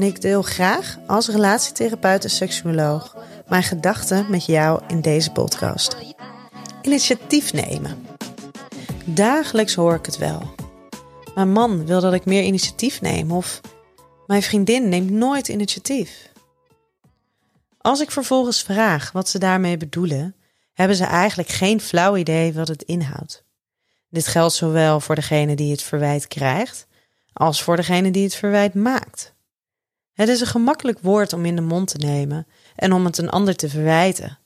en ik deel graag als relatietherapeut en seksuoloog mijn gedachten met jou in deze podcast. Initiatief nemen. Dagelijks hoor ik het wel. Mijn man wil dat ik meer initiatief neem of mijn vriendin neemt nooit initiatief. Als ik vervolgens vraag wat ze daarmee bedoelen, hebben ze eigenlijk geen flauw idee wat het inhoudt. Dit geldt zowel voor degene die het verwijt krijgt, als voor degene die het verwijt maakt. Het is een gemakkelijk woord om in de mond te nemen en om het een ander te verwijten.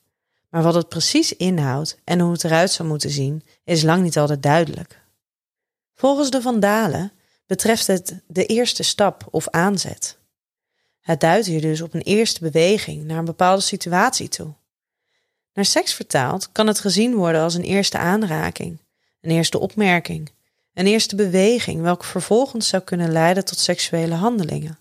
Maar wat het precies inhoudt en hoe het eruit zou moeten zien, is lang niet altijd duidelijk. Volgens de Vandalen betreft het de eerste stap of aanzet. Het duidt hier dus op een eerste beweging naar een bepaalde situatie toe. Naar seks vertaald kan het gezien worden als een eerste aanraking, een eerste opmerking, een eerste beweging welke vervolgens zou kunnen leiden tot seksuele handelingen.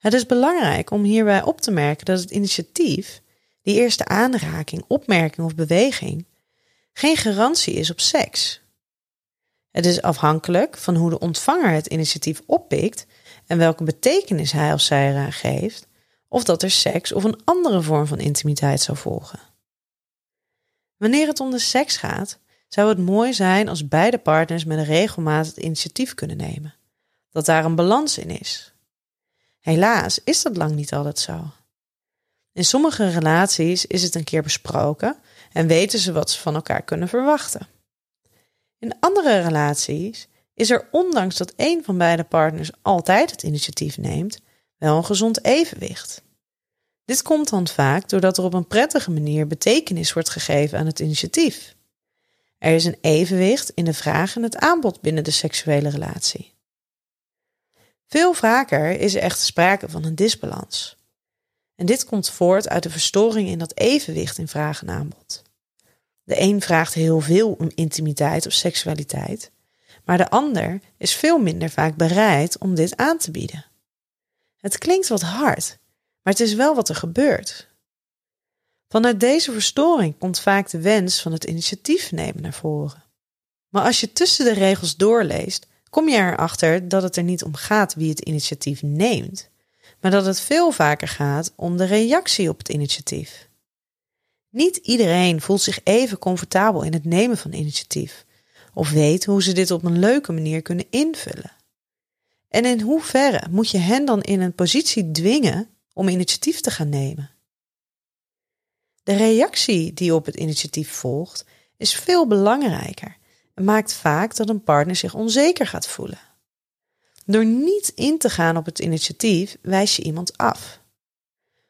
Het is belangrijk om hierbij op te merken dat het initiatief, die eerste aanraking, opmerking of beweging, geen garantie is op seks. Het is afhankelijk van hoe de ontvanger het initiatief oppikt en welke betekenis hij of zij eraan geeft, of dat er seks of een andere vorm van intimiteit zou volgen. Wanneer het om de seks gaat, zou het mooi zijn als beide partners met een regelmaat het initiatief kunnen nemen, dat daar een balans in is. Helaas is dat lang niet altijd zo. In sommige relaties is het een keer besproken en weten ze wat ze van elkaar kunnen verwachten. In andere relaties is er ondanks dat een van beide partners altijd het initiatief neemt, wel een gezond evenwicht. Dit komt dan vaak doordat er op een prettige manier betekenis wordt gegeven aan het initiatief. Er is een evenwicht in de vraag en het aanbod binnen de seksuele relatie. Veel vaker is er echter sprake van een disbalans. En dit komt voort uit de verstoring in dat evenwicht in vraag en aanbod. De een vraagt heel veel om intimiteit of seksualiteit, maar de ander is veel minder vaak bereid om dit aan te bieden. Het klinkt wat hard, maar het is wel wat er gebeurt. Vanuit deze verstoring komt vaak de wens van het initiatief nemen naar voren. Maar als je tussen de regels doorleest, kom je erachter dat het er niet om gaat wie het initiatief neemt, maar dat het veel vaker gaat om de reactie op het initiatief. Niet iedereen voelt zich even comfortabel in het nemen van initiatief, of weet hoe ze dit op een leuke manier kunnen invullen. En in hoeverre moet je hen dan in een positie dwingen om initiatief te gaan nemen? De reactie die op het initiatief volgt is veel belangrijker maakt vaak dat een partner zich onzeker gaat voelen. Door niet in te gaan op het initiatief wijs je iemand af.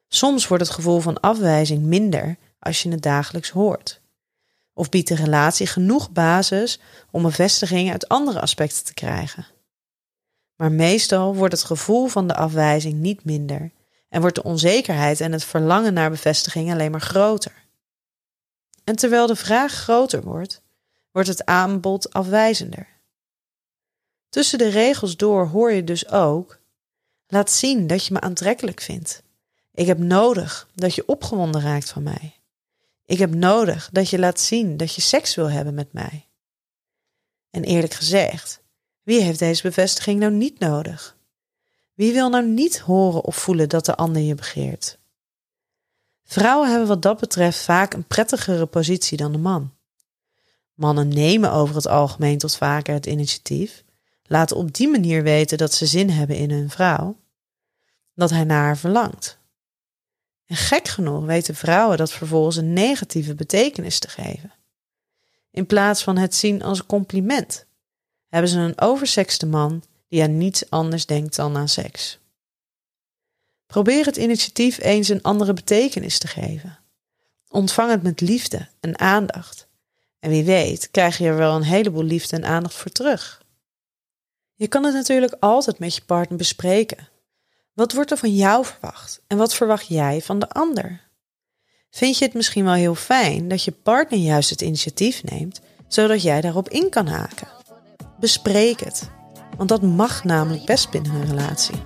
Soms wordt het gevoel van afwijzing minder als je het dagelijks hoort. Of biedt de relatie genoeg basis om bevestiging uit andere aspecten te krijgen. Maar meestal wordt het gevoel van de afwijzing niet minder en wordt de onzekerheid en het verlangen naar bevestiging alleen maar groter. En terwijl de vraag groter wordt, wordt het aanbod afwijzender. Tussen de regels door hoor je dus ook: laat zien dat je me aantrekkelijk vindt. Ik heb nodig dat je opgewonden raakt van mij. Ik heb nodig dat je laat zien dat je seks wil hebben met mij. En eerlijk gezegd, wie heeft deze bevestiging nou niet nodig? Wie wil nou niet horen of voelen dat de ander je begeert? Vrouwen hebben wat dat betreft vaak een prettigere positie dan de man. Mannen nemen over het algemeen tot vaker het initiatief, laten op die manier weten dat ze zin hebben in hun vrouw, dat hij naar haar verlangt. En gek genoeg weten vrouwen dat vervolgens een negatieve betekenis te geven. In plaats van het zien als een compliment, hebben ze een oversekste man die aan niets anders denkt dan aan seks. Probeer het initiatief eens een andere betekenis te geven. Ontvang het met liefde en aandacht. En wie weet, krijg je er wel een heleboel liefde en aandacht voor terug. Je kan het natuurlijk altijd met je partner bespreken. Wat wordt er van jou verwacht en wat verwacht jij van de ander? Vind je het misschien wel heel fijn dat je partner juist het initiatief neemt, zodat jij daarop in kan haken? Bespreek het, want dat mag namelijk best binnen een relatie.